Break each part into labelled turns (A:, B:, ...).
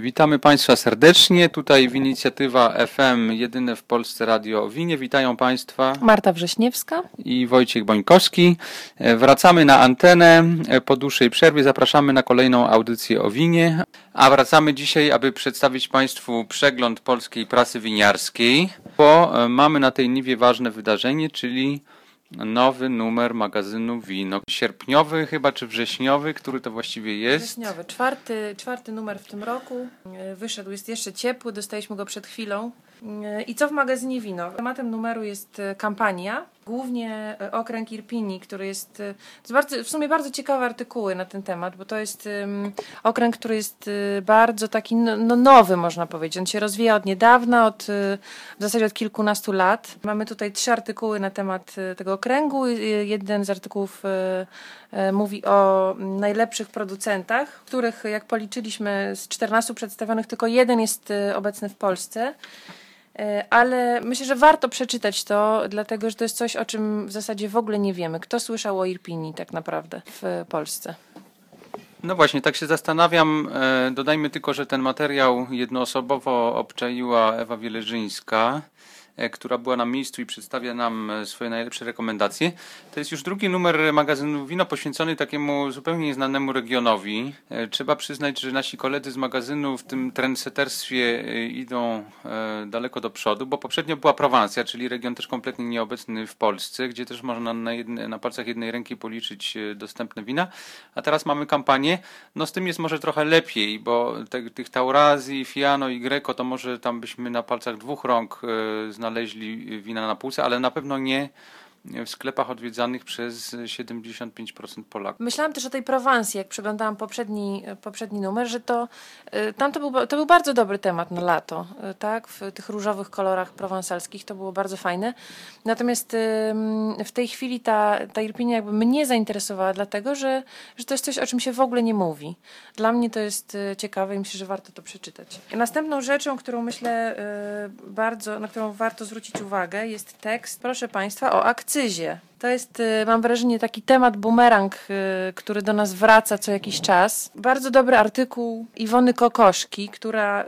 A: Witamy Państwa serdecznie. Tutaj w inicjatywa FM, jedyne w Polsce radio o winie. Witają Państwa
B: Marta Wrześniewska
A: i Wojciech Bońkowski. E, Wracamy na antenę e, po dłuższej przerwie. Zapraszamy na kolejną audycję o winie. A wracamy dzisiaj, aby przedstawić Państwu przegląd polskiej prasy winiarskiej, bo e, mamy na tej niwie ważne wydarzenie, czyli nowy numer magazynu Wino. Sierpniowy chyba, czy wrześniowy, który to właściwie jest?
B: Wrześniowy. Czwarty, czwarty numer w tym roku. Wyszedł, jest jeszcze ciepły, dostaliśmy go przed chwilą. I co w magazynie Wino? Tematem numeru jest e, kampania, głównie e, okręg Irpini, który jest, e, jest bardzo, w sumie bardzo ciekawe artykuły na ten temat, bo to jest em, okręg, który jest e, bardzo taki no, no nowy, można powiedzieć. On się rozwija od niedawna, od, w zasadzie od kilkunastu lat. Mamy tutaj trzy artykuły na temat tego okręgu. Jeden z artykułów mówi o najlepszych producentach, których jak policzyliśmy z 14 przedstawionych, tylko jeden jest obecny w Polsce. E, Ale myślę, że warto przeczytać to, dlatego że to jest coś, o czym w zasadzie w ogóle nie wiemy. Kto słyszał o Irpini tak naprawdę w Polsce?
A: No właśnie, tak się zastanawiam. E, Dodajmy tylko, że ten materiał jednoosobowo obczaiła Ewa Wieleżyńska, która była na miejscu i przedstawia nam e, swoje najlepsze rekomendacje. To jest już drugi numer magazynu Wino poświęcony takiemu zupełnie nieznanemu regionowi. E, Trzeba przyznać, że nasi koledzy z magazynu w tym trendseterstwie e, idą e, daleko do przodu, bo poprzednio była Prowansja, czyli region też kompletnie nieobecny w Polsce, gdzie też można na, jedne, na palcach jednej ręki policzyć e, dostępne wina. A teraz mamy kampanię. No z tym jest może trochę lepiej, bo te, tych Taurazji, Fiano i Greco to może tam byśmy na palcach dwóch rąk e, znaleźli wina na półce, ale na pewno nie w sklepach odwiedzanych przez 75% Polaków.
B: Myślałam też o tej Prowansji, jak przeglądałam poprzedni, poprzedni numer, że to y, tam to był, to był bardzo dobry temat na lato, y, tak? W tych różowych kolorach prowansalskich to było bardzo fajne. Natomiast w tej chwili ta, ta Irpinia jakby mnie zainteresowała, dlatego że, że to jest coś, o czym się w ogóle nie mówi. Dla mnie to jest ciekawe i myślę, że warto to przeczytać. Następną rzeczą, którą myślę bardzo, na którą warto zwrócić uwagę, jest tekst, proszę Państwa, o sizce? To jest, y, mam wrażenie, taki temat bumerang, y, który do nas wraca co jakiś czas. Bardzo dobry artykuł Iwony Kokoszki, która y,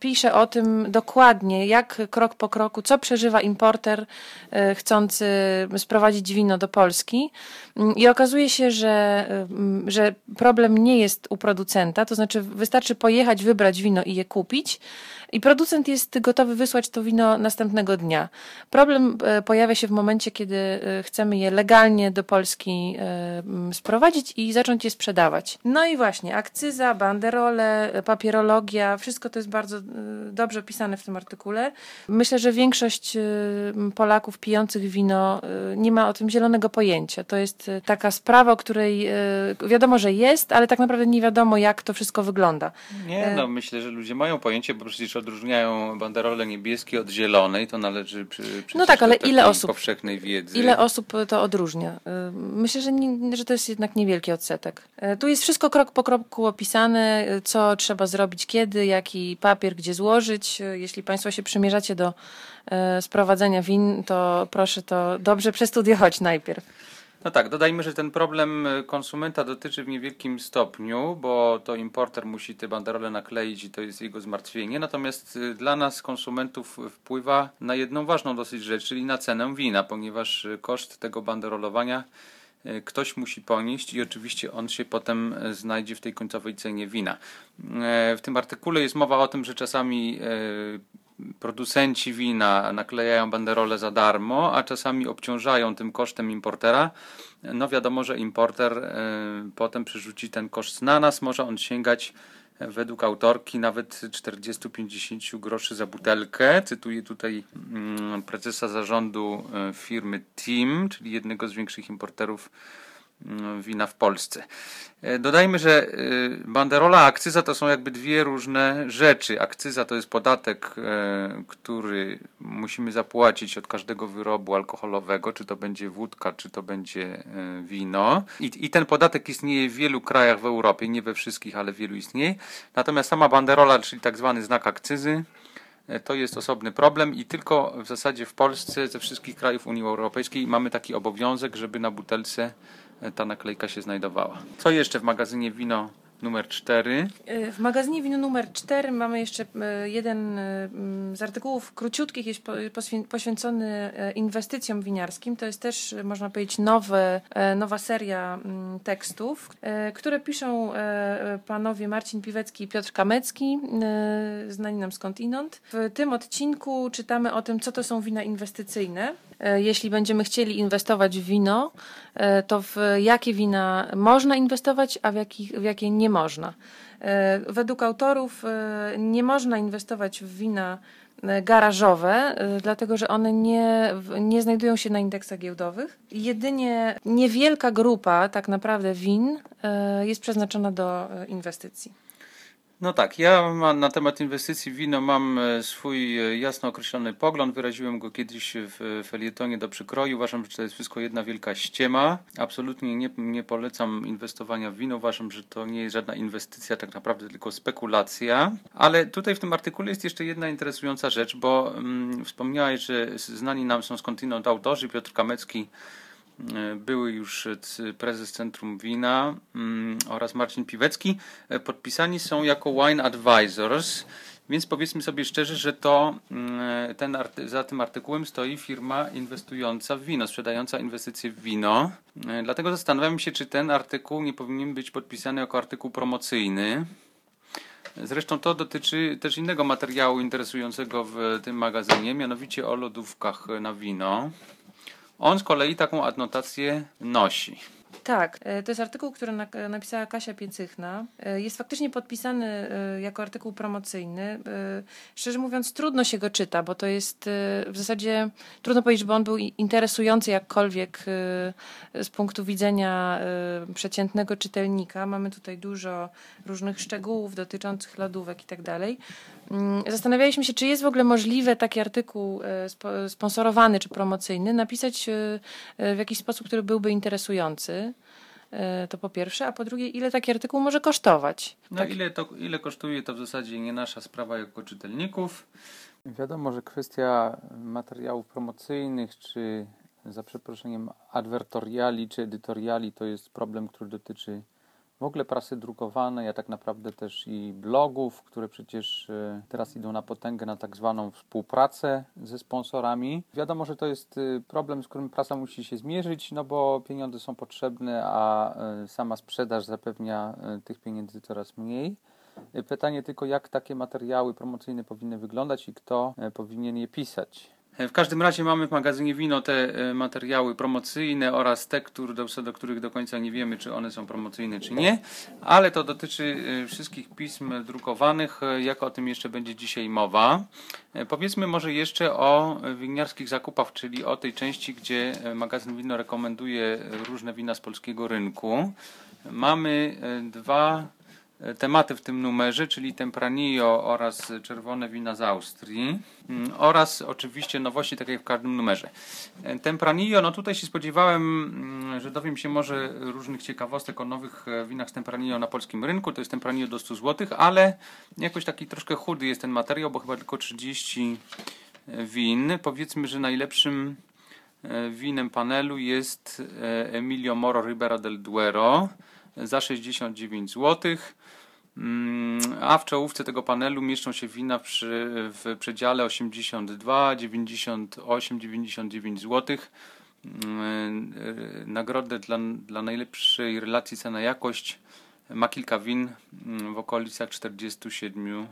B: pisze o tym dokładnie, jak krok po kroku, co przeżywa importer chcący sprowadzić wino do Polski. Mm, I okazuje się, że, y, że problem nie jest u producenta, to znaczy wystarczy pojechać, wybrać wino i je kupić. I producent jest gotowy wysłać to wino następnego dnia. Problem pojawia się w momencie, kiedy e, chcemy je legalnie do Polski sprowadzić i zacząć je sprzedawać. No i właśnie, akcyza, banderole, papierologia, wszystko to jest bardzo e, dobrze opisane w tym artykule. Myślę, że większość e, Polaków pijących wino e, nie ma o tym zielonego pojęcia. To jest taka sprawa, o której wiadomo, że jest, ale tak naprawdę nie wiadomo, jak to wszystko wygląda.
A: Nie, no myślę, że ludzie mają pojęcie, bo przecież odróżniają banderole niebieskie od zielonej, to należy przy, przecież
B: No tak, ale ile osób-
A: powszechnej wiedzy.
B: Ile osób to odróżnia? Y, Myślę, że, nie, że to jest jednak niewielki odsetek. Y, Tu jest wszystko krok po kroku opisane, y, co trzeba zrobić, kiedy, jaki papier, gdzie złożyć. Jeśli Państwo się przymierzacie do sprowadzenia win, to proszę to dobrze przestudiować najpierw.
A: No tak, dodajmy, że ten problem e, konsumenta dotyczy w niewielkim stopniu, bo to importer musi te banderole nakleić i to jest jego zmartwienie. Natomiast e, dla nas, konsumentów, wpływa na jedną ważną dosyć rzecz, czyli na cenę wina, ponieważ e, koszt tego banderolowania ktoś musi ponieść i oczywiście on się potem znajdzie w tej końcowej cenie wina. W tym artykule jest mowa o tym, że czasami producenci wina naklejają banderole za darmo, a czasami obciążają tym kosztem importera. No wiadomo, że importer e, potem przerzuci ten koszt na nas, może on sięgać e, według autorki nawet 40-50 groszy za butelkę. Cytuję tutaj mm, prezesa zarządu e, firmy Team, czyli jednego z większych importerów wina w Polsce. E, Dodajmy, że e, banderola a akcyza to są jakby dwie różne rzeczy. Akcyza to jest podatek, e, który musimy zapłacić od każdego wyrobu alkoholowego, czy to będzie wódka, czy to będzie e, wino. I, I ten podatek istnieje w wielu krajach w Europie, nie we wszystkich, ale wielu istnieje. Natomiast sama banderola, czyli tak zwany znak akcyzy, To jest osobny problem i tylko w zasadzie w Polsce ze wszystkich krajów Unii Europejskiej mamy taki obowiązek, żeby na butelce ta naklejka się znajdowała. Co jeszcze w magazynie Wino numer 4.
B: Y, W magazynie Wino numer 4 mamy jeszcze y, jeden y, mm, z artykułów króciutkich, jest po- poświę- poświęcony inwestycjom winiarskim. To jest też, można powiedzieć, nowe, nowa seria mm, tekstów, które piszą panowie Marcin Piwecki i Piotr Kamecki, znani nam skądinąd. W tym odcinku czytamy o tym, co to są wina inwestycyjne. Jeśli będziemy chcieli inwestować w wino, to w jakie wina można inwestować, a w, jakich, w jakie nie można. E, Według autorów e, nie można inwestować w wina e, garażowe, dlatego że one nie, nie znajdują się na indeksach giełdowych. Jedynie niewielka grupa tak naprawdę win jest przeznaczona do inwestycji.
A: No tak, ja mam, na temat inwestycji w wino mam e, swój e, jasno określony pogląd. Wyraziłem go kiedyś w felietonie do przykroju. Uważam, że to jest wszystko jedna wielka ściema. Absolutnie nie, nie polecam inwestowania w wino. Uważam, że to nie jest żadna inwestycja, tak naprawdę tylko spekulacja. Ale tutaj w tym artykule jest jeszcze jedna interesująca rzecz, bo mm, wspomniałeś, że znani nam są skądinąd autorzy. Piotr Kamecki E, były już e, prezes Centrum Wina mm, oraz Marcin Piwecki e, podpisani są jako Wine Advisors, więc powiedzmy sobie szczerze, że to mm, ten za tym artykułem stoi firma inwestująca w wino, sprzedająca inwestycje w wino. E, Dlatego zastanawiam się, czy ten artykuł nie powinien być podpisany jako artykuł promocyjny. Zresztą to dotyczy też innego materiału interesującego w tym magazynie, mianowicie o lodówkach na wino. On z kolei taką adnotację nosi.
B: Tak, e, to jest artykuł, który na, napisała Kasia Piecychna. E, Jest faktycznie podpisany e, jako artykuł promocyjny. E, Szczerze mówiąc, trudno się go czyta, bo to jest e, w zasadzie trudno powiedzieć, żeby on był interesujący jakkolwiek e, z punktu widzenia e, przeciętnego czytelnika. Mamy tutaj dużo różnych szczegółów dotyczących lodówek i tak dalej. Mm, Zastanawialiśmy się, czy jest w ogóle możliwe taki artykuł e, spo- sponsorowany czy promocyjny napisać e, e, w jakiś sposób, który byłby interesujący. E, To po pierwsze, a po drugie, ile taki artykuł może kosztować?
A: No ile, to, ile kosztuje, to w zasadzie nie nasza sprawa jako czytelników. Wiadomo, że kwestia materiałów promocyjnych, czy za przeproszeniem adwertoriali, czy edytoriali, to jest problem, który dotyczy w ogóle prasy drukowanej, a tak naprawdę też i blogów, które przecież e, teraz idą na potęgę na tak zwaną współpracę ze sponsorami. Wiadomo, że to jest e, problem, z którym prasa musi się zmierzyć, no bo pieniądze są potrzebne, a e, sama sprzedaż zapewnia tych pieniędzy coraz mniej. Pytanie tylko, jak takie materiały promocyjne powinny wyglądać i kto powinien je pisać. W każdym razie mamy w magazynie Wino te e, materiały promocyjne oraz te, które, do, do których do końca nie wiemy, czy one są promocyjne, czy nie, ale to dotyczy e, wszystkich pism drukowanych, e, jak o tym jeszcze będzie dzisiaj mowa. Powiedzmy może jeszcze o winiarskich zakupach, czyli o tej części, gdzie magazyn Wino rekomenduje różne wina z polskiego rynku. Mamy dwa tematy w tym numerze, czyli Tempranillo oraz czerwone wina z Austrii mm, oraz oczywiście nowości, tak jak w każdym numerze. E, Tempranillo, no tutaj się spodziewałem, mm, że dowiem się może różnych ciekawostek o nowych e, winach z Tempranillo na polskim rynku. To jest Tempranillo do 100 zł, ale jakoś taki troszkę chudy jest ten materiał, bo chyba tylko 30 win. Powiedzmy, że najlepszym e, winem panelu jest e, Emilio Moro Ribera del Duero za 69 zł. Mm, A w czołówce tego panelu mieszczą się wina przy, w przedziale 82, 98, 99 zł. Nagrodę dla, dla najlepszej relacji cena-jakość ma kilka win mm, w okolicach 47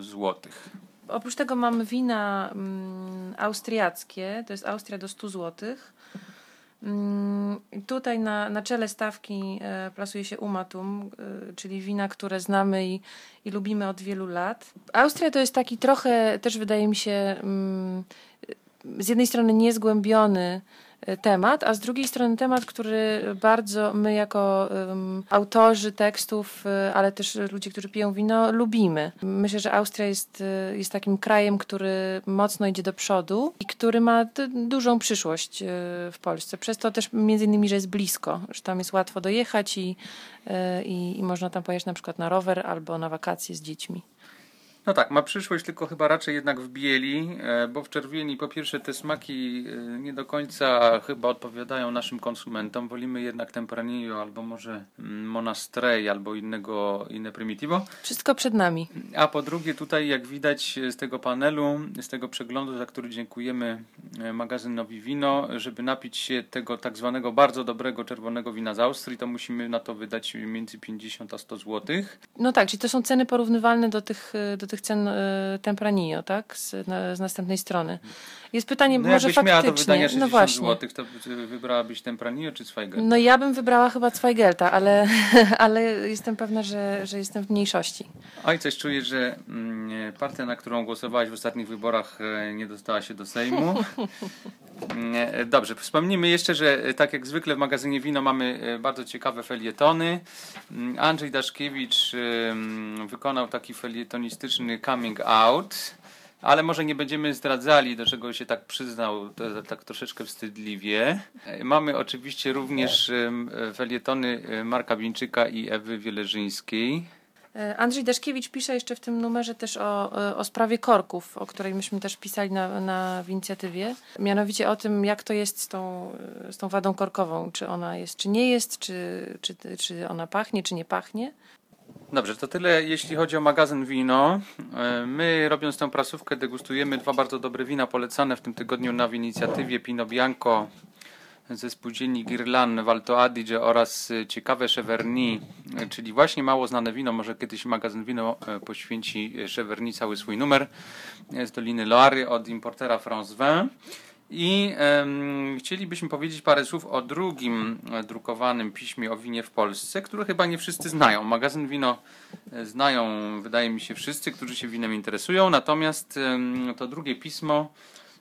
A: zł.
B: Oprócz tego mamy wina mm, austriackie, to jest Austria do 100 zł. Mm, tutaj na, na czele stawki e, plasuje się Umatum, e, czyli wina, które znamy i, i lubimy od wielu lat. Austria to jest taki trochę, też wydaje mi się, mm, z jednej strony niezgłębiony temat, a z drugiej strony temat, który bardzo my jako em, autorzy tekstów, e, ale też ludzie, którzy piją wino, lubimy. Myślę, że Austria jest, e, jest takim krajem, który mocno idzie do przodu i który ma dużą przyszłość w Polsce. Przez to też między innymi, że jest blisko, że tam jest łatwo dojechać i, i, i można tam pojechać na przykład na rower albo na wakacje z dziećmi.
A: No tak, ma przyszłość, tylko chyba raczej jednak w bieli, e, bo w czerwieni po pierwsze te smaki e, nie do końca chyba odpowiadają naszym konsumentom. Wolimy jednak Tempranillo albo może mm, Monastrey albo innego, inne Primitivo.
B: Wszystko przed nami.
A: A po drugie tutaj jak widać z tego panelu, z tego przeglądu, za który dziękujemy e, magazynowi Wino, żeby napić się tego tak zwanego bardzo dobrego czerwonego wina z Austrii, to musimy na to wydać między 50 a 100 złotych.
B: No tak, czyli to są ceny porównywalne do tych, do tych cen y, Tempranillo, tak? Z, na, z następnej strony. Jest pytanie,
A: No
B: może
A: jakbyś miała do
B: faktycznie.
A: wydania 60
B: no właśnie.
A: złotych, to wybrałabyś Tempranillo czy Zweigel?
B: No ja bym wybrała chyba Zweigelta, ale, ale jestem pewna, że, że jestem w mniejszości.
A: Oj, coś czuję, że mm, partia, na którą głosowałaś w ostatnich wyborach, e, nie dostała się do Sejmu. E, Dobrze, wspomnijmy jeszcze, że e, tak jak zwykle w magazynie Wino mamy e, bardzo ciekawe felietony. Mm, Andrzej Daszkiewicz wykonał taki felietonistyczny coming out. Ale może nie będziemy zdradzali, do czego się tak przyznał, to, tak troszeczkę wstydliwie. E, Mamy oczywiście również felietony e, Marka Bińczyka i Ewy Wieleżyńskiej.
B: E, Andrzej Daszkiewicz pisze jeszcze w tym numerze też o, o sprawie korków, o której myśmy też pisali na, na w inicjatywie. Mianowicie o tym, jak to jest z tą, z tą wadą korkową. Czy ona jest, czy nie jest, czy, czy, czy ona pachnie, czy nie pachnie.
A: Dobrze, to tyle jeśli chodzi o magazyn wino. E, My robiąc tę prasówkę degustujemy dwa bardzo dobre wina polecane w tym tygodniu na inicjatywie Pino Bianco ze spółdzielni Guirlan w Alto Adige oraz e, ciekawe Cheverny, e, czyli właśnie mało znane wino. Może kiedyś magazyn wino poświęci Cheverny cały swój numer z Doliny Loary od importera France Vin. I em, chcielibyśmy powiedzieć parę słów o drugim e, drukowanym piśmie o winie w Polsce, które chyba nie wszyscy znają. Magazyn Wino e, znają, wydaje mi się, wszyscy, którzy się winem interesują, natomiast em, to drugie pismo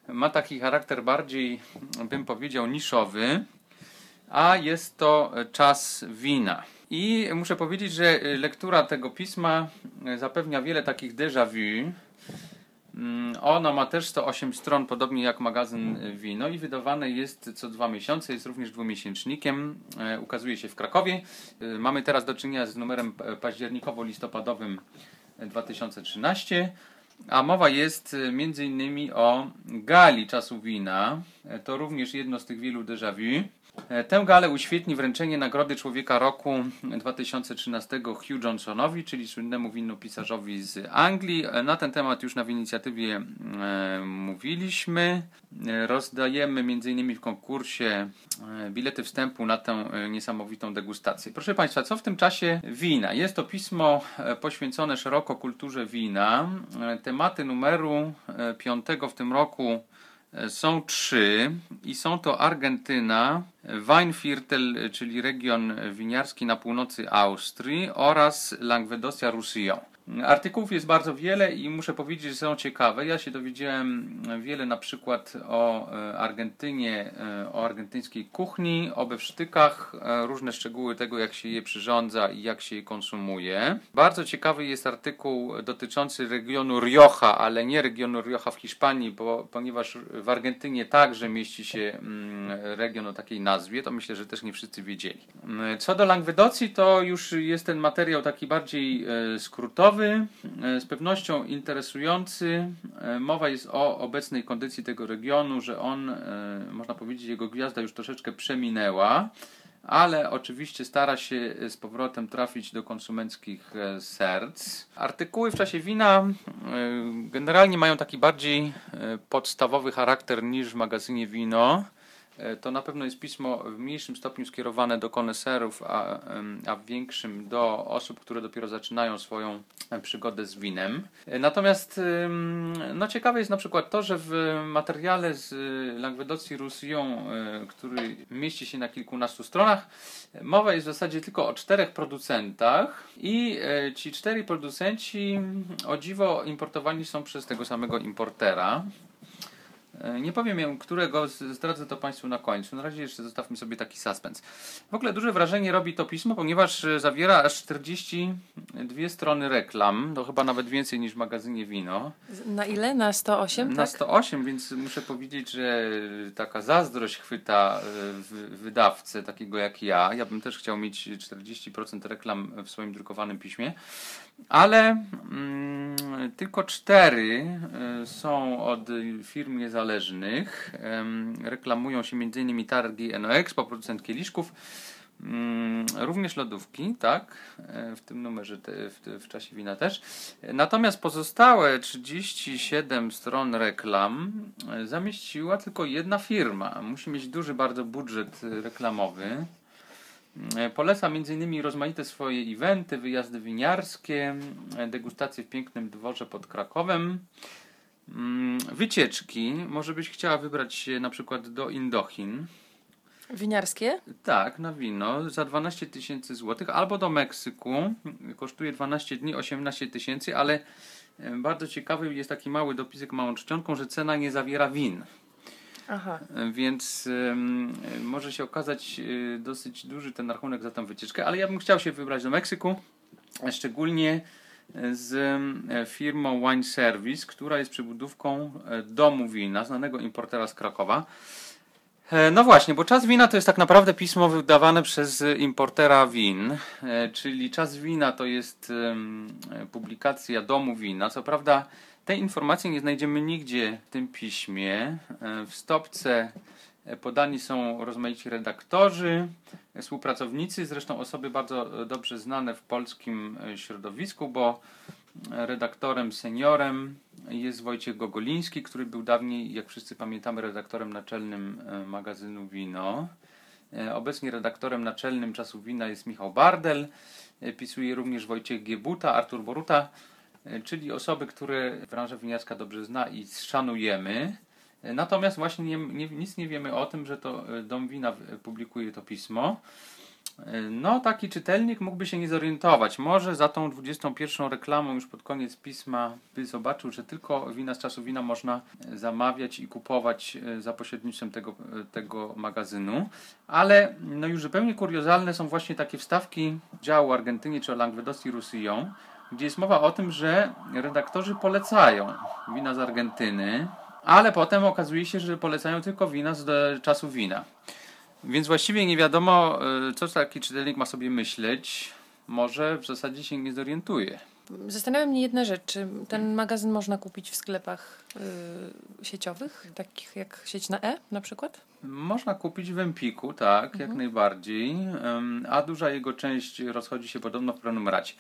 A: ma taki charakter bardziej, bym powiedział, niszowy, a jest to czas wina. I muszę powiedzieć, że lektura tego pisma e, zapewnia wiele takich déjà vu, Ono ma też 108 stron, podobnie jak magazyn Wino i wydawane jest co dwa miesiące, jest również dwumiesięcznikiem, e, ukazuje się w Krakowie. Y, Mamy teraz do czynienia z numerem e, październikowo-listopadowym e, 2013, a mowa jest y, między innymi o gali czasu wina. E, To również jedno z tych wielu déjà vu. E, Tę galę uświetni wręczenie Nagrody Człowieka Roku 2013 Hugh Johnsonowi, czyli słynnemu winopisarzowi z Anglii. E, Na ten temat już na inicjatywie e, mówiliśmy. Rozdajemy m.in. w konkursie bilety wstępu na tę niesamowitą degustację. Proszę Państwa, co w tym czasie wina? Jest to pismo poświęcone szeroko kulturze wina. Tematy numeru e, piątego w tym roku są trzy i są to Argentyna, Weinviertel, czyli region winiarski na północy Austrii oraz Languedocia-Roussillon. Artykułów jest bardzo wiele i muszę powiedzieć, że są ciekawe. Ja się dowiedziałem wiele na przykład o e, Argentynie, e, o argentyńskiej kuchni, o bewsztykach, e, różne szczegóły tego, jak się je przyrządza i jak się je konsumuje. Bardzo ciekawy jest artykuł dotyczący regionu Rioja, ale nie regionu Rioja w Hiszpanii, bo, ponieważ w Argentynie także mieści się mm, region o takiej nazwie, to myślę, że też nie wszyscy wiedzieli. Mm, Co do Langwedocji, to już jest ten materiał taki bardziej skrótowy, e, z pewnością interesujący. E, Mowa jest o obecnej kondycji tego regionu, że on, e, można powiedzieć, jego gwiazda już troszeczkę przeminęła ale oczywiście stara się z powrotem trafić do konsumenckich serc. Artykuły w czasie wina generalnie mają taki bardziej podstawowy charakter niż w magazynie Wino. E, To na pewno jest pismo w mniejszym stopniu skierowane do koneserów, a, a w większym do osób, które dopiero zaczynają swoją e, przygodę z winem. E, Natomiast no, ciekawe jest na przykład to, że w materiale z Languedocji Roussillon, który mieści się na kilkunastu stronach, mowa jest w zasadzie tylko o czterech producentach i ci cztery producenci o dziwo importowani są przez tego samego importera. E, Nie powiem ją, którego, zdradzę to Państwu na końcu. Na razie jeszcze zostawmy sobie taki suspens. W ogóle duże wrażenie robi to pismo, ponieważ e, zawiera aż 42 strony reklam, to chyba nawet więcej niż w magazynie Wino.
B: Na ile? Na 108,
A: Na
B: tak?
A: 108, więc muszę powiedzieć, że taka zazdrość chwyta e, wydawcę takiego jak ja. Ja bym też chciał mieć 40% reklam w swoim drukowanym piśmie, ale mm, tylko cztery e, są od firm niezależnych. Reklamują się m.in. targi NOX, producent kieliszków. Mm, Również lodówki, tak, e, w tym numerze, w, w czasie wina też. Natomiast pozostałe 37 stron reklam e, zamieściła tylko jedna firma. Musi mieć duży bardzo budżet e, reklamowy. E, Poleca m.in. rozmaite swoje eventy, wyjazdy winiarskie, e, degustacje w pięknym dworze pod Krakowem. Mm, Wycieczki. Może byś chciała wybrać się na przykład do Indochin.
B: Winiarskie?
A: Tak, na wino za 12 tysięcy złotych, albo do Meksyku. Kosztuje 12 dni 18 tysięcy, ale e, bardzo ciekawy jest taki mały dopisek małą czcionką, że cena nie zawiera win.
B: Aha.
A: Więc może się okazać e, dosyć duży ten rachunek za tę wycieczkę, ale ja bym chciał się wybrać do Meksyku, szczególnie e, z firmą Wine Service, która jest przybudówką e, domu wina, znanego importera z Krakowa. No właśnie, bo Czas Wina to jest tak naprawdę pismo wydawane przez importera win, czyli Czas Wina to jest publikacja domu wina. Co prawda tej informacji nie znajdziemy nigdzie w tym piśmie. E, W stopce e, podani są rozmaici redaktorzy, e, współpracownicy, zresztą osoby bardzo dobrze znane w polskim środowisku, bo redaktorem seniorem jest Wojciech Gogoliński, który był dawniej, jak wszyscy pamiętamy, redaktorem naczelnym magazynu Wino. Obecnie redaktorem naczelnym Czasu Wina jest Michał Bardel. Pisuje również Wojciech Giebuta, Artur Boruta, czyli osoby, które branża winiarska dobrze zna i szanujemy. E, Natomiast właśnie nie, nie, nic nie wiemy o tym, że to e, Dom Wina e, publikuje to pismo. E, No, taki czytelnik mógłby się nie zorientować. Może za tą 21 reklamą już pod koniec pisma by zobaczył, że tylko wina z czasu wina można e, zamawiać i kupować e, za pośrednictwem tego, e, tego magazynu. Ale no już zupełnie kuriozalne są właśnie takie wstawki działu Argentynie czy o Languedoc i Roussillon, gdzie jest mowa o tym, że redaktorzy polecają wina z Argentyny, ale potem okazuje się, że polecają tylko wina z e, czasu wina. Więc właściwie nie wiadomo, y, co taki czytelnik ma sobie myśleć. Może w zasadzie się nie zorientuje.
B: Zastanawia mnie jedna rzecz. Czy ten magazyn można kupić w sklepach y, sieciowych, takich jak sieć na E na przykład?
A: Można kupić w Empiku, tak, jak najbardziej, a duża jego część rozchodzi się podobno w prenumeracie.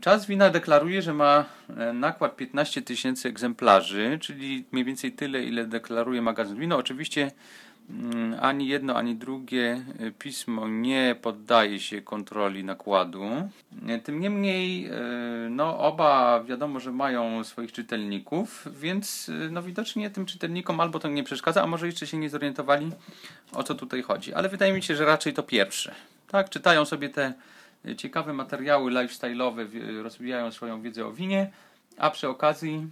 A: Czas wina deklaruje, że ma e, nakład 15 tysięcy egzemplarzy, czyli mniej więcej tyle, ile deklaruje magazyn wino. Oczywiście mm, ani jedno, ani drugie e, pismo nie poddaje się kontroli nakładu. E, Tym niemniej, no, oba wiadomo, że mają swoich czytelników, więc no, widocznie tym czytelnikom albo to nie przeszkadza, a może jeszcze się nie zorientowali, o co tutaj chodzi. Ale wydaje mi się, że raczej to pierwsze. Tak, czytają sobie te ciekawe materiały lifestyle'owe, wi- rozwijają swoją wiedzę o winie, a przy okazji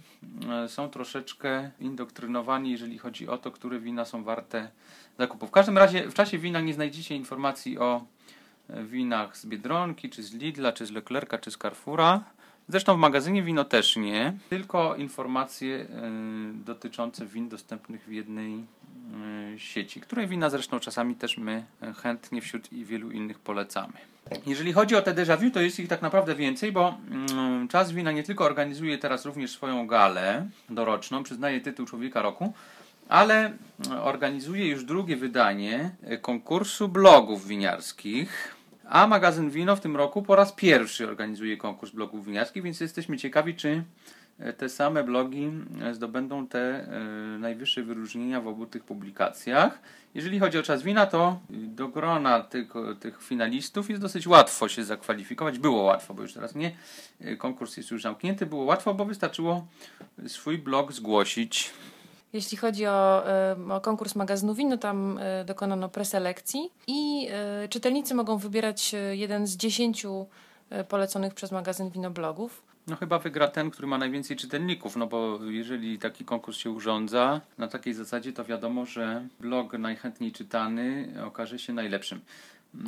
A: e, są troszeczkę indoktrynowani, jeżeli chodzi o to, które wina są warte zakupu. W każdym razie w czasie wina nie znajdziecie informacji o e, winach z Biedronki, czy z Lidla, czy z Leclerca, czy z Carrefoura. Zresztą w magazynie wino też nie, tylko informacje e, dotyczące win dostępnych w jednej sieci, której wina zresztą czasami też my e, chętnie wśród wielu innych polecamy. Jeżeli chodzi o te déjà vu, to jest ich tak naprawdę więcej, bo mm, Czas Wina nie tylko organizuje teraz również swoją galę doroczną, przyznaje tytuł Człowieka Roku, ale mm, organizuje już drugie wydanie e, konkursu blogów winiarskich. A magazyn Wino w tym roku po raz pierwszy organizuje konkurs blogów winiarskich, więc jesteśmy ciekawi, czy te same blogi e, zdobędą te e, najwyższe wyróżnienia w obu tych publikacjach. Jeżeli chodzi o czas wina, to do grona tych, tych finalistów jest dosyć łatwo się zakwalifikować. Było łatwo, bo już teraz nie. E, Konkurs jest już zamknięty. Było łatwo, bo wystarczyło swój blog zgłosić.
B: Jeśli chodzi o, o konkurs magazynu win, no tam e, dokonano preselekcji i e, czytelnicy mogą wybierać e, jeden z dziesięciu e, poleconych przez magazyn winoblogów.
A: No chyba wygra ten, który ma najwięcej czytelników, no bo jeżeli taki konkurs się urządza na takiej zasadzie, to wiadomo, że blog najchętniej czytany okaże się najlepszym.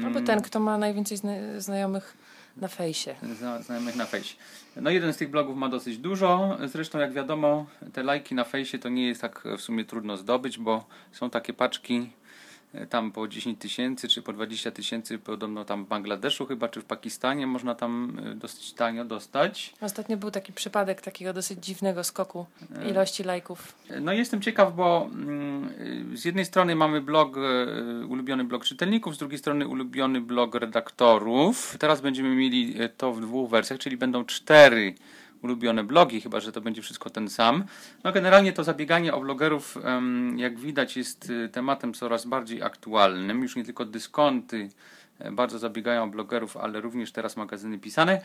B: Albo ten, kto ma najwięcej zna znajomych na fejsie.
A: Zna- Znajomych na fejsie. No jeden z tych blogów ma dosyć dużo. Zresztą jak wiadomo, te lajki na fejsie to nie jest tak w sumie trudno zdobyć, bo są takie paczki tam po 10 tysięcy czy po 20 tysięcy podobno tam w Bangladeszu chyba czy w Pakistanie można tam e, dosyć tanio dostać.
B: Ostatnio był taki przypadek takiego dosyć dziwnego skoku ilości lajków.
A: No jestem ciekaw, bo mm, z jednej strony mamy blog, ulubiony blog czytelników, z drugiej strony ulubiony blog redaktorów. Teraz będziemy mieli to w dwóch wersjach, czyli będą cztery ulubione blogi, chyba że to będzie wszystko ten sam. No generalnie to zabieganie o blogerów, jak widać, jest y, tematem coraz bardziej aktualnym. Już nie tylko dyskonty e, bardzo zabiegają o blogerów, ale również teraz magazyny pisane.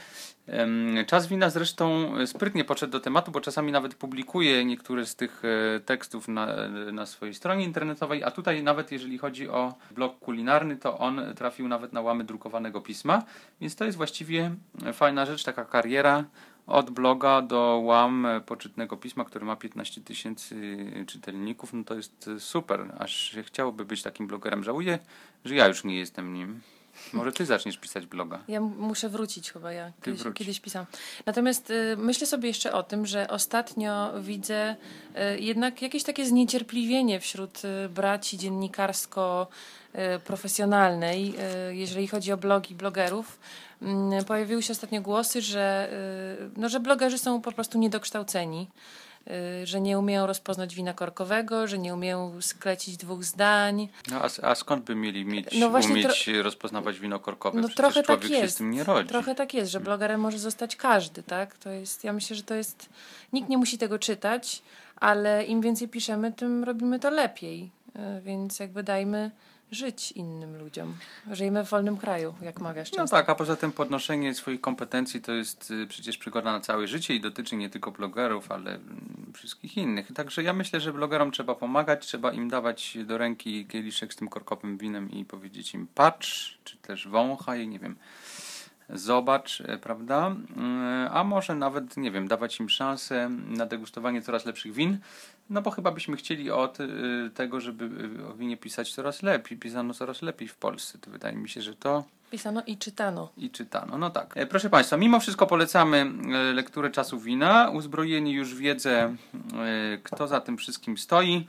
A: Czas wina zresztą e, sprytnie podszedł do tematu, bo czasami nawet publikuje niektóre z tych e, tekstów na, na swojej stronie internetowej, a tutaj nawet jeżeli chodzi o blog kulinarny, to on trafił nawet na łamy drukowanego pisma, więc to jest właściwie fajna rzecz, taka kariera od bloga do łam poczytnego pisma, który ma 15 tysięcy czytelników, no to jest super, aż się chciałoby być takim blogerem. Żałuję, że ja już nie jestem nim. Może ty zaczniesz pisać bloga.
B: Ja muszę wrócić chyba, ja kiedyś, kiedyś pisałam. Natomiast y, myślę sobie jeszcze o tym, że ostatnio widzę y, jednak jakieś takie zniecierpliwienie wśród y, braci dziennikarsko-profesjonalnej, y, jeżeli chodzi o blogi blogerów. Mm, Pojawiły się ostatnio głosy, że, y, no, że blogerzy są po prostu niedokształceni. Y, Że nie umieją rozpoznać wina korkowego, że nie umieją sklecić dwóch zdań.
A: No, a, a skąd by mieli mieć,
B: No właśnie
A: umieć rozpoznawać wino korkowe?
B: No
A: Przecież
B: trochę tak
A: człowiek się
B: jest.
A: z tym nie rodzi.
B: Trochę tak jest, że blogerem może zostać każdy, tak? To jest, ja myślę, że to jest. Nikt nie musi tego czytać, ale im więcej piszemy, tym robimy to lepiej. Y, Więc jakby dajmy żyć innym ludziom. Żyjmy w wolnym kraju, jak mawiasz
A: No
B: często.
A: tak, a poza tym podnoszenie swoich kompetencji to jest y, przecież przygoda na całe życie i dotyczy nie tylko blogerów, ale mm, wszystkich innych. Także ja myślę, że blogerom trzeba pomagać, trzeba im dawać do ręki kieliszek z tym korkowym winem i powiedzieć im patrz, czy też wąchaj, nie wiem, zobacz, e, prawda? Y, A może nawet, nie wiem, dawać im szansę na degustowanie coraz lepszych win, no bo chyba byśmy chcieli od y, tego, żeby o winie pisać coraz lepiej, pisano coraz lepiej w Polsce. To wydaje mi się, że to
B: Pisano i czytano.
A: i czytano. No tak. E, Proszę Państwa, mimo wszystko polecamy e, lekturę czasu wina. Uzbrojeni już wiedzę, e, kto za tym wszystkim stoi.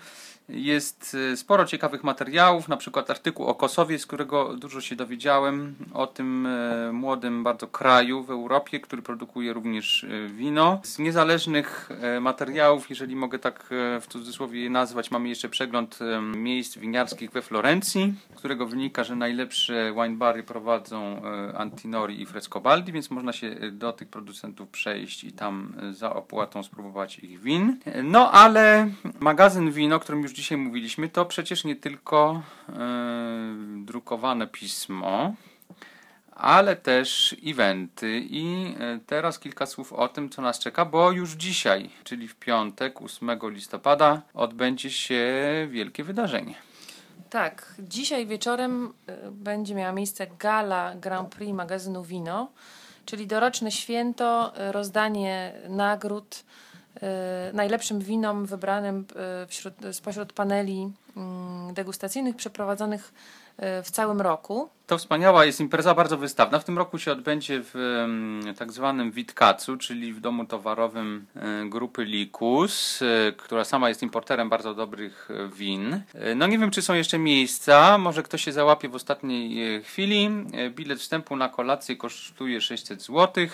A: Jest e, sporo ciekawych materiałów, na przykład artykuł o Kosowie, z którego dużo się dowiedziałem o tym e, młodym bardzo kraju w Europie, który produkuje również e, wino. Z niezależnych materiałów, jeżeli mogę tak w cudzysłowie je nazwać, mamy jeszcze przegląd miejsc winiarskich we Florencji, z którego wynika, że najlepsze winebary prowadzą e, Antinori i Frescobaldi, więc można się do tych producentów przejść i tam za opłatą spróbować ich win. No ale magazyn wino, którym już dzisiaj mówiliśmy, to przecież nie tylko e, drukowane pismo, ale też eventy. I e, teraz kilka słów o tym, co nas czeka, bo już dzisiaj, czyli w piątek, 8 listopada, odbędzie się wielkie wydarzenie.
B: Tak, dzisiaj wieczorem y, będzie miała miejsce gala Grand Prix magazynu Wino, czyli doroczne święto, rozdanie nagród najlepszym winom wybranym y, wśród, spośród paneli mm, degustacyjnych przeprowadzonych y, w całym roku.
A: To wspaniała jest impreza, bardzo wystawna. W tym roku się odbędzie w tak zwanym Witkacu, czyli w domu towarowym e, grupy Likus, e, która sama jest importerem bardzo dobrych e, win. No nie wiem, czy są jeszcze miejsca, może ktoś się załapie w ostatniej chwili. Bilet wstępu na kolację kosztuje 600 zł.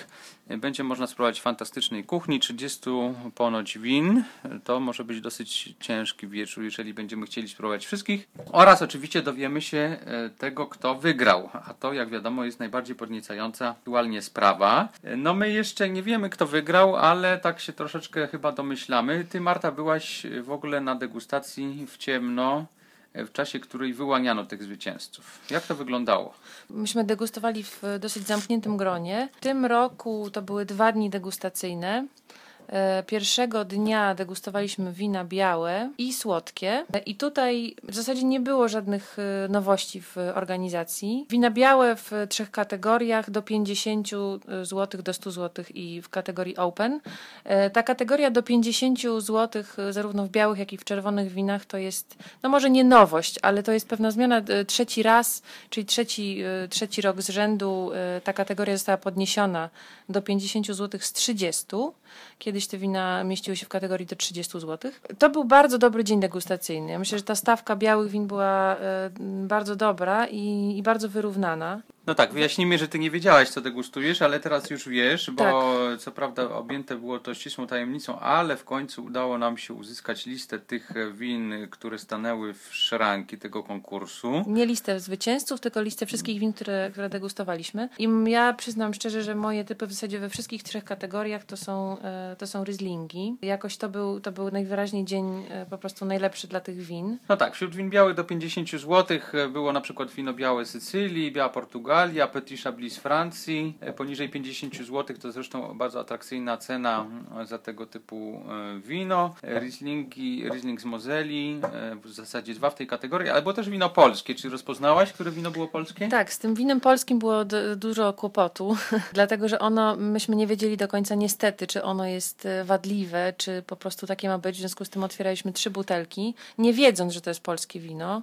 A: Będzie można spróbować fantastycznej kuchni, 30 ponoć win. To może być dosyć ciężki wieczór, jeżeli będziemy chcieli spróbować wszystkich. Oraz oczywiście dowiemy się tego, kto wygrał. A to, jak wiadomo, jest najbardziej podniecająca aktualnie sprawa. No my jeszcze nie wiemy, kto wygrał, ale tak się troszeczkę chyba domyślamy. Ty, Marta, byłaś w ogóle na degustacji w ciemno, w czasie której wyłaniano tych zwycięzców. Jak to wyglądało?
B: Myśmy degustowali w dosyć zamkniętym gronie. W tym roku to były dwa dni degustacyjne. E, Pierwszego dnia degustowaliśmy wina białe i słodkie. E, I tutaj w zasadzie nie było żadnych e, nowości w organizacji. Wina białe w trzech kategoriach do 50 zł do 100 zł i w kategorii open. Ta kategoria do 50 zł zarówno w białych, jak i w czerwonych winach to jest, no może nie nowość, ale to jest pewna zmiana. Trzeci raz, czyli trzeci, trzeci rok z rzędu ta kategoria została podniesiona do 50 zł z 30. Kiedyś te wina mieściły się w kategorii do 30 zł. To był bardzo dobry dzień degustacyjny. Ja myślę, że ta stawka białych win była e, bardzo dobra i, i bardzo wyrównana.
A: No tak, wyjaśnijmy, że ty nie wiedziałaś, co degustujesz, ale teraz już wiesz, bo co prawda objęte było to ścisłą tajemnicą, ale w końcu udało nam się uzyskać listę tych win, które stanęły w szranki tego konkursu.
B: Nie listę zwycięzców, tylko listę wszystkich win, które, które degustowaliśmy. I ja przyznam szczerze, że moje typy w zasadzie we wszystkich trzech kategoriach to są, e, to są Rieslingi. Jakoś to był, to był najwyraźniej dzień e, po prostu najlepszy dla tych win.
A: No tak, wśród win białych do 50 zł było na przykład wino białe Sycylii, biała Portugalia, Petit Chablis z Francji. E, Poniżej 50 zł to zresztą bardzo atrakcyjna cena mm, za tego typu e, wino. E, Rieslingi, Riesling z Mozeli, w zasadzie dwa w tej kategorii, ale było też wino polskie. Czy rozpoznałaś, które wino było polskie?
B: Tak, z tym winem polskim było d- dużo kłopotu, dlatego że ono, myśmy nie wiedzieli do końca niestety, czy ono jest wadliwe, czy po prostu takie ma być. W związku z tym otwieraliśmy trzy butelki, nie wiedząc, że to jest polskie wino.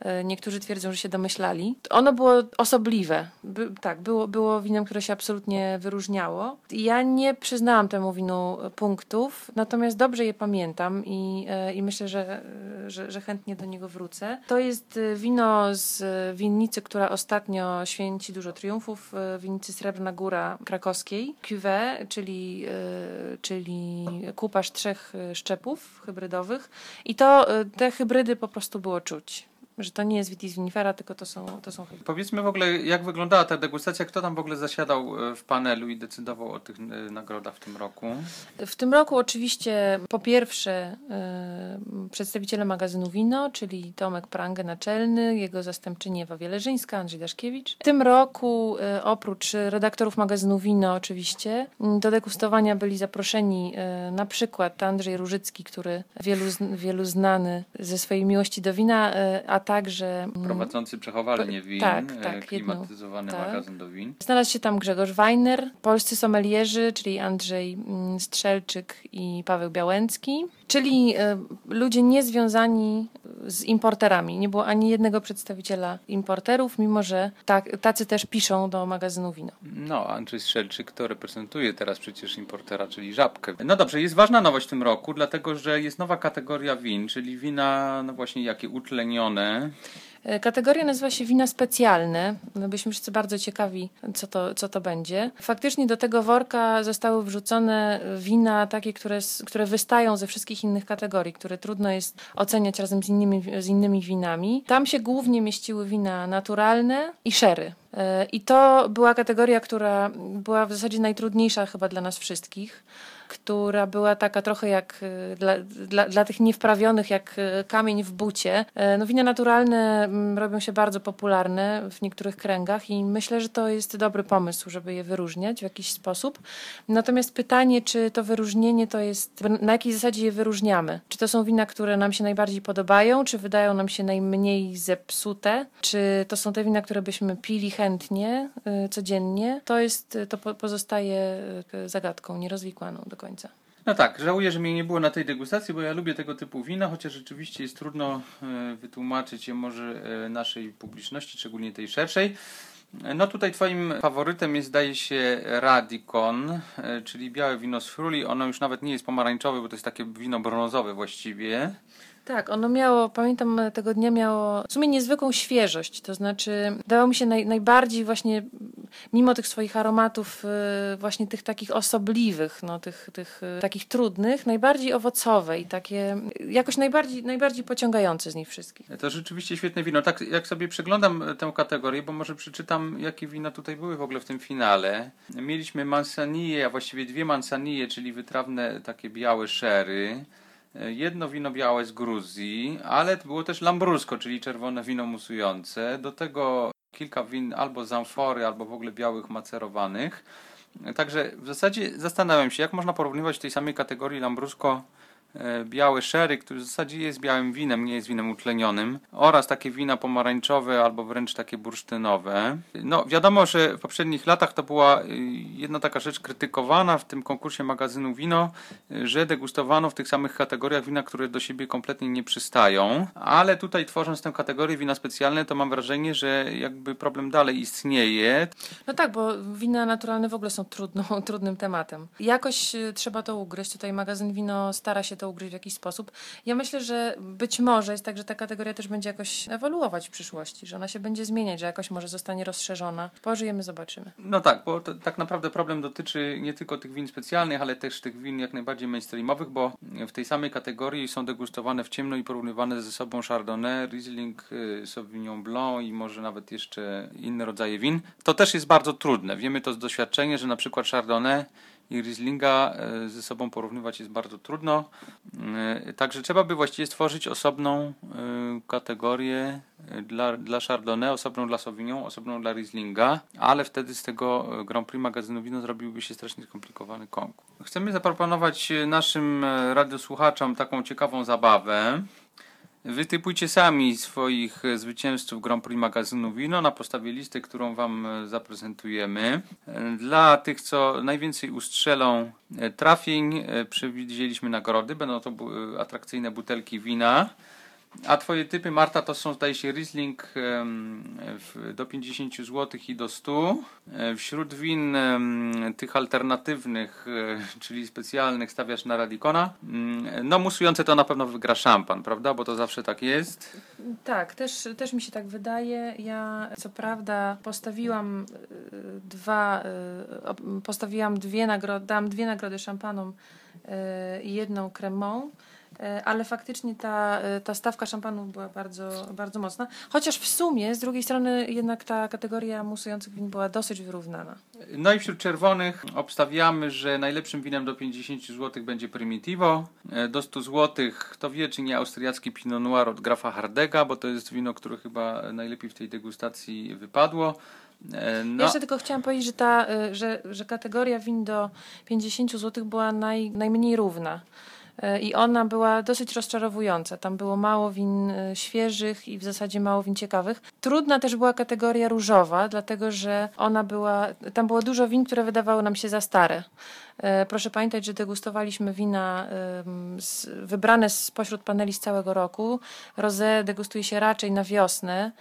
B: E, Niektórzy twierdzą, że się domyślali. Ono było osobliwe. By, tak, było, było winem, które się absolutnie wyróżniało. Ja nie przyznałam temu winu punktów, natomiast dobrze je pamiętam i, e, i myślę, że, że, że chętnie do niego wrócę. To jest e, wino z winnicy, która ostatnio święci dużo triumfów, winnicy Srebrna Góra krakowskiej. Cuvée, czyli, czyli kupasz trzech szczepów hybrydowych. I to te hybrydy po prostu było czuć. Że to nie jest vitis vinifera, tylko to są, to są hybrydy.
A: Powiedzmy w ogóle, jak wyglądała ta degustacja, kto tam w ogóle zasiadał e, w panelu i decydował o tych e, nagrodach w tym roku?
B: W tym roku oczywiście po pierwsze y, przedstawiciele magazynu Wino, czyli Tomek Prangę naczelny, jego zastępczyni Ewa Wieleżyńska, Andrzej Daszkiewicz. W tym roku y, oprócz redaktorów magazynu Wino oczywiście y, do degustowania byli zaproszeni na przykład Andrzej Różycki, który wielu, wielu znany ze swojej miłości do wina, a także mm,
A: Prowadzący przechowalnię win,
B: tak,
A: e,
B: tak, jedną.
A: klimatyzowany
B: Tak.
A: magazyn do win.
B: Znalazł się tam Grzegorz Weiner, polscy sommelierzy, czyli Andrzej mm, Strzelczyk i Paweł Białęcki, czyli e, ludzie niezwiązani z importerami. Nie było ani jednego przedstawiciela importerów, mimo że tak, tacy też piszą do magazynu Wino.
A: No, Andrzej Strzelczyk to reprezentuje teraz przecież importera, czyli Żabkę. No dobrze, jest ważna nowość w tym roku, dlatego że jest nowa kategoria win, czyli wina, no właśnie jakie utlenione.
B: E, Kategoria nazywa się wina specjalne. No byliśmy wszyscy bardzo ciekawi, co to, co to będzie. Faktycznie do tego worka zostały wrzucone wina takie, które, które wystają ze wszystkich innych kategorii, które trudno jest oceniać razem z innymi, z innymi winami. Tam się głównie mieściły wina naturalne i szery. E, I to była kategoria, która była w zasadzie najtrudniejsza chyba dla nas wszystkich która była taka trochę jak y, dla, dla, dla tych niewprawionych, jak y, kamień w bucie. E, No, wina naturalne mm, robią się bardzo popularne w niektórych kręgach i myślę, że to jest dobry pomysł, żeby je wyróżniać w jakiś sposób. Natomiast pytanie, czy to wyróżnienie to jest, na jakiej zasadzie je wyróżniamy? Czy to są wina, które nam się najbardziej podobają, czy wydają nam się najmniej zepsute? Czy to są te wina, które byśmy pili chętnie, y, codziennie? To jest, to po- pozostaje y, zagadką nierozwikłaną do końca.
A: No tak, żałuję, że mnie nie było na tej degustacji, bo ja lubię tego typu wina, chociaż rzeczywiście jest trudno e, wytłumaczyć je może e, naszej publiczności, szczególnie tej szerszej. No tutaj twoim faworytem jest, zdaje się, Radicon, e, czyli białe wino z Fruli. Ono już nawet nie jest pomarańczowe, bo to jest takie wino brązowe właściwie.
B: Tak, ono miało, pamiętam e, tego dnia miało w sumie niezwykłą świeżość, to znaczy dało mi się naj, najbardziej właśnie, mimo tych swoich aromatów e, właśnie tych takich osobliwych, no tych, tych e, takich trudnych, najbardziej owocowe i takie jakoś najbardziej, najbardziej pociągające z nich wszystkich.
A: To rzeczywiście świetne wino. Tak jak sobie przeglądam tę kategorię, bo może przeczytam, jakie wina tutaj były w ogóle w tym finale. Mieliśmy Mansanille, a właściwie dwie Mansanille, czyli wytrawne takie białe sherry. E, Jedno wino białe z Gruzji, ale było też Lambrusco, czyli czerwone wino musujące. Do tego kilka win albo z amfory, albo w ogóle białych macerowanych. Także w zasadzie zastanawiam się, jak można porównywać w tej samej kategorii Lambrusco e, białe sherry, który w zasadzie jest białym winem, nie jest winem utlenionym, oraz takie wina pomarańczowe albo wręcz takie bursztynowe. No wiadomo, że w poprzednich latach to była y, jedna taka rzecz krytykowana w tym konkursie magazynu wino, y, że degustowano w tych samych kategoriach wina, które do siebie kompletnie nie przystają, ale tutaj tworząc tę kategorię wina specjalne, to mam wrażenie, że jakby problem dalej istnieje.
B: No tak, bo wina naturalne w ogóle są trudną, trudnym tematem. Jakoś trzeba to ugryźć. Tutaj magazyn wino stara się to ugryźć w jakiś sposób. Ja myślę, że być może jest tak, że ta kategoria też będzie jakoś ewoluować w przyszłości, że ona się będzie zmieniać, że jakoś może zostanie rozszerzona. Pożyjemy, zobaczymy.
A: No tak, bo to, tak naprawdę problem dotyczy nie tylko tych win specjalnych, ale też tych win jak najbardziej mainstreamowych, bo w tej samej kategorii są degustowane w ciemno i porównywane ze sobą Chardonnay, Riesling, y, Sauvignon Blanc i może nawet jeszcze inne rodzaje win. To też jest bardzo trudne. Wiemy to z doświadczenia, że na przykład Chardonnay i Rieslinga e, ze sobą porównywać jest bardzo trudno. E, Także trzeba by właściwie stworzyć osobną e, kategorię dla, dla Chardonnay, osobną dla Sauvignon, osobną dla Rieslinga, ale wtedy z tego Grand Prix magazynu wino zrobiłby się strasznie skomplikowany konkurs. Chcemy zaproponować naszym radiosłuchaczom taką ciekawą zabawę. Wytypujcie sami swoich zwycięzców Grand Prix magazynu Wino na podstawie listy, którą Wam zaprezentujemy. Dla tych, co najwięcej ustrzelą e, trafień, e, przewidzieliśmy nagrody. Będą to e, atrakcyjne butelki wina. A Twoje typy, Marta, to są zdaje się Riesling do 50 zł i do 100. E, Wśród win tych alternatywnych, e, czyli specjalnych, stawiasz na Radikona. Mm, No musujące to na pewno wygra szampan, prawda? Bo to zawsze tak jest.
B: Tak, też, też mi się tak wydaje. Ja co prawda postawiłam y, dwa, postawiłam dwie nagrody, dałam dwie nagrody szampanom i jedną kremą. Y, Ale faktycznie ta, y, ta stawka szampanu była bardzo, bardzo mocna. Chociaż w sumie, z drugiej strony, jednak ta kategoria musujących win była dosyć wyrównana.
A: No i wśród czerwonych obstawiamy, że najlepszym winem do 50 zł będzie Primitivo. E, Do 100 zł, kto wie, czy nie austriacki Pinot Noir od Grafa Hardega, bo to jest wino, które chyba najlepiej w tej degustacji wypadło. E,
B: Ja
A: No,
B: jeszcze tylko chciałam powiedzieć, że, ta, że, że kategoria win do 50 zł była naj, najmniej równa. Y, I ona była dosyć rozczarowująca. Tam było mało win y, świeżych i w zasadzie mało win ciekawych. Trudna też była kategoria różowa, dlatego że ona była. Tam było dużo win, które wydawały nam się za stare. Y, Proszę pamiętać, że degustowaliśmy wina wybrane spośród paneli z całego roku. Rosé degustuje się raczej na wiosnę.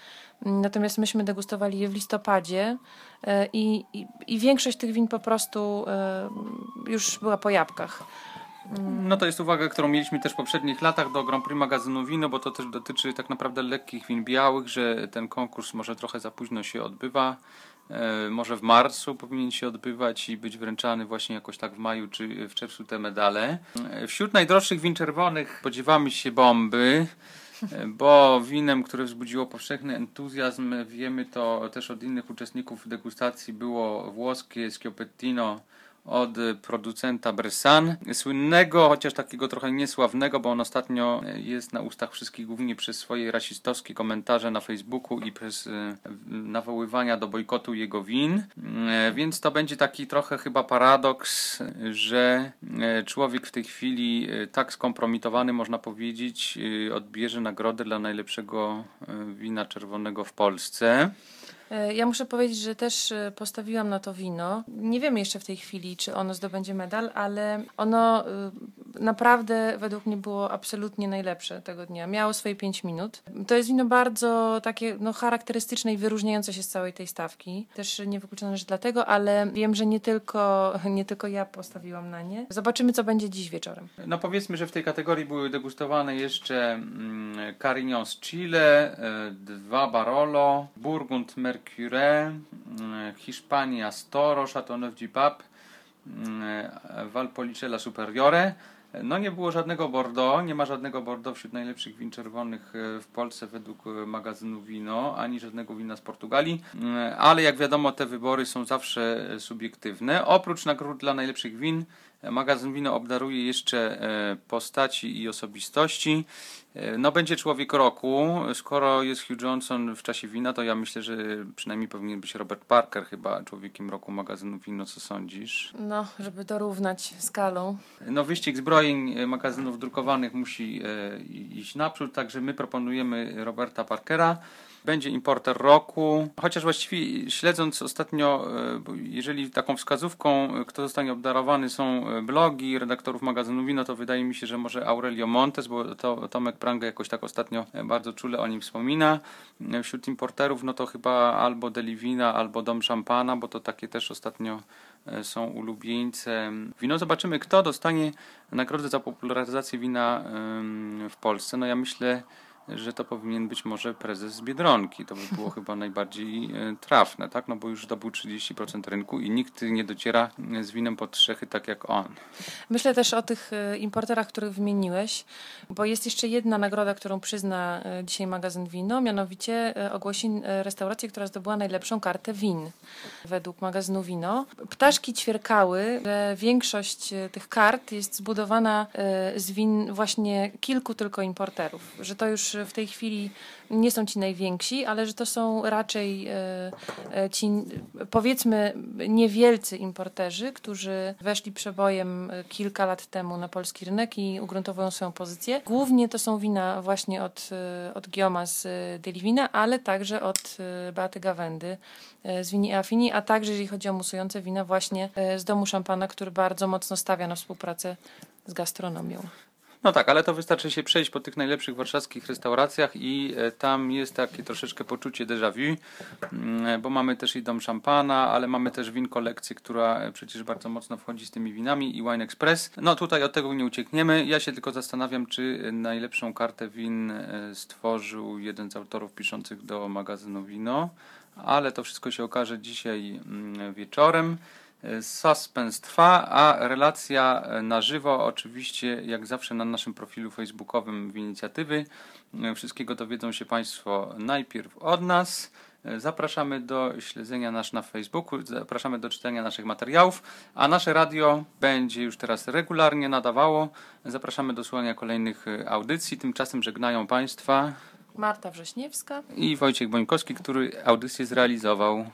B: Natomiast myśmy degustowali je w listopadzie e, i, i, i większość tych win po prostu e, już była po jabłkach.
A: No to jest uwaga, którą mieliśmy też w poprzednich latach do Grand Prix magazynu Wino, bo to też dotyczy tak naprawdę lekkich win białych, że ten konkurs może trochę za późno się odbywa. E, Może w marcu powinien się odbywać i być wręczany właśnie jakoś tak w maju czy w czerwcu te medale. E, Wśród najdroższych win czerwonych spodziewamy się bomby. E, Bo winem, które wzbudziło powszechny entuzjazm, wiemy to też od innych uczestników degustacji, było włoskie Schioppettino od producenta Bressan. Słynnego, chociaż takiego trochę niesławnego, bo on ostatnio jest na ustach wszystkich głównie przez swoje rasistowskie komentarze na Facebooku i przez e, nawoływania do bojkotu jego win. E, Więc to będzie taki trochę chyba paradoks, że e, człowiek w tej chwili tak skompromitowany, można powiedzieć, odbierze nagrodę dla najlepszego wina czerwonego w Polsce.
B: E, Ja muszę powiedzieć, że też e, postawiłam na to wino. Nie wiemy jeszcze w tej chwili, czy ono zdobędzie medal, ale ono e, naprawdę według mnie było absolutnie najlepsze tego dnia. Miało swoje 5 minut. To jest wino bardzo takie no, charakterystyczne i wyróżniające się z całej tej stawki. Też nie wykluczone, że dlatego, ale wiem, że nie tylko, nie tylko ja postawiłam na nie. Zobaczymy, co będzie dziś wieczorem.
A: No powiedzmy, że w tej kategorii były degustowane jeszcze mm, Carignan z Chile, dwa Barolo, Burgund Mercure, mm, Hiszpania Storo, Chateauneuf du Pape, mm, Valpolicella Superiore. No nie było żadnego Bordeaux, nie ma żadnego Bordeaux wśród najlepszych win czerwonych e, w Polsce według e, magazynu Wino, ani żadnego wina z Portugalii, Mm, ale jak wiadomo te wybory są zawsze e, subiektywne. Oprócz nagród dla najlepszych win Magazyn Wino obdaruje jeszcze e, postaci i osobistości. E, No będzie człowiek roku. Skoro jest Hugh Johnson w czasie wina, to ja myślę, że przynajmniej powinien być Robert Parker chyba człowiekiem roku magazynu Wino. Co sądzisz?
B: No, żeby dorównać skalą.
A: No wyścig zbrojeń e, magazynów drukowanych musi iść naprzód, także my proponujemy Roberta Parkera. Będzie importer roku, chociaż właściwie śledząc ostatnio, e, jeżeli taką wskazówką, e, kto zostanie obdarowany są e, blogi redaktorów magazynu Wino, to wydaje mi się, że może Aurelio Montes, bo to Tomek Pranga jakoś tak ostatnio bardzo czule o nim wspomina. Wśród importerów, no to chyba albo Delivina, albo Dom Szampana, bo to takie też ostatnio są ulubieńcem wino. Zobaczymy, kto dostanie nagrodę za popularyzację wina w Polsce. No ja myślę, że to powinien być może prezes z Biedronki. To by było chyba najbardziej e, trafne, tak? No bo już zdobył 30% rynku i nikt nie dociera z winem pod trzechy tak jak on.
B: Myślę też o tych e, importerach, których wymieniłeś, bo jest jeszcze jedna nagroda, którą przyzna e, dzisiaj magazyn Wino, mianowicie ogłosi restaurację, która zdobyła najlepszą kartę win według magazynu Wino. Ptaszki ćwierkały, że większość tych kart jest zbudowana z win właśnie kilku tylko importerów, że to już w tej chwili nie są ci najwięksi, ale że to są raczej e, e, ci powiedzmy niewielcy importerzy, którzy weszli przebojem e, kilka lat temu na polski rynek i ugruntowują swoją pozycję. Głównie to są wina właśnie od, e, od Gioma z e, Delivina, ale także od e, Beaty Gawędy e, z Wini Affini, a także jeżeli chodzi o musujące wina właśnie e, z domu szampana, który bardzo mocno stawia na współpracę z gastronomią.
A: No tak, ale to wystarczy się przejść po tych najlepszych warszawskich restauracjach i e, tam jest takie troszeczkę poczucie déjà vu, mm, bo mamy też i dom szampana, ale mamy też win kolekcję, która e, przecież bardzo mocno wchodzi z tymi winami i Wine Express. No tutaj od tego nie uciekniemy. Ja się tylko zastanawiam, czy najlepszą kartę win e, stworzył jeden z autorów piszących do magazynu Wino, ale to wszystko się okaże dzisiaj mm, wieczorem. Suspens trwa, a relacja na żywo oczywiście jak zawsze na naszym profilu facebookowym w inicjatywy. Wszystkiego dowiedzą się Państwo najpierw od nas. Zapraszamy do śledzenia nas na Facebooku, zapraszamy do czytania naszych materiałów, a nasze radio będzie już teraz regularnie nadawało. Zapraszamy do słuchania kolejnych audycji. Tymczasem żegnają Państwa
B: Marta Wrześniewska.
A: i Wojciech Bońkowski, który audycję zrealizował.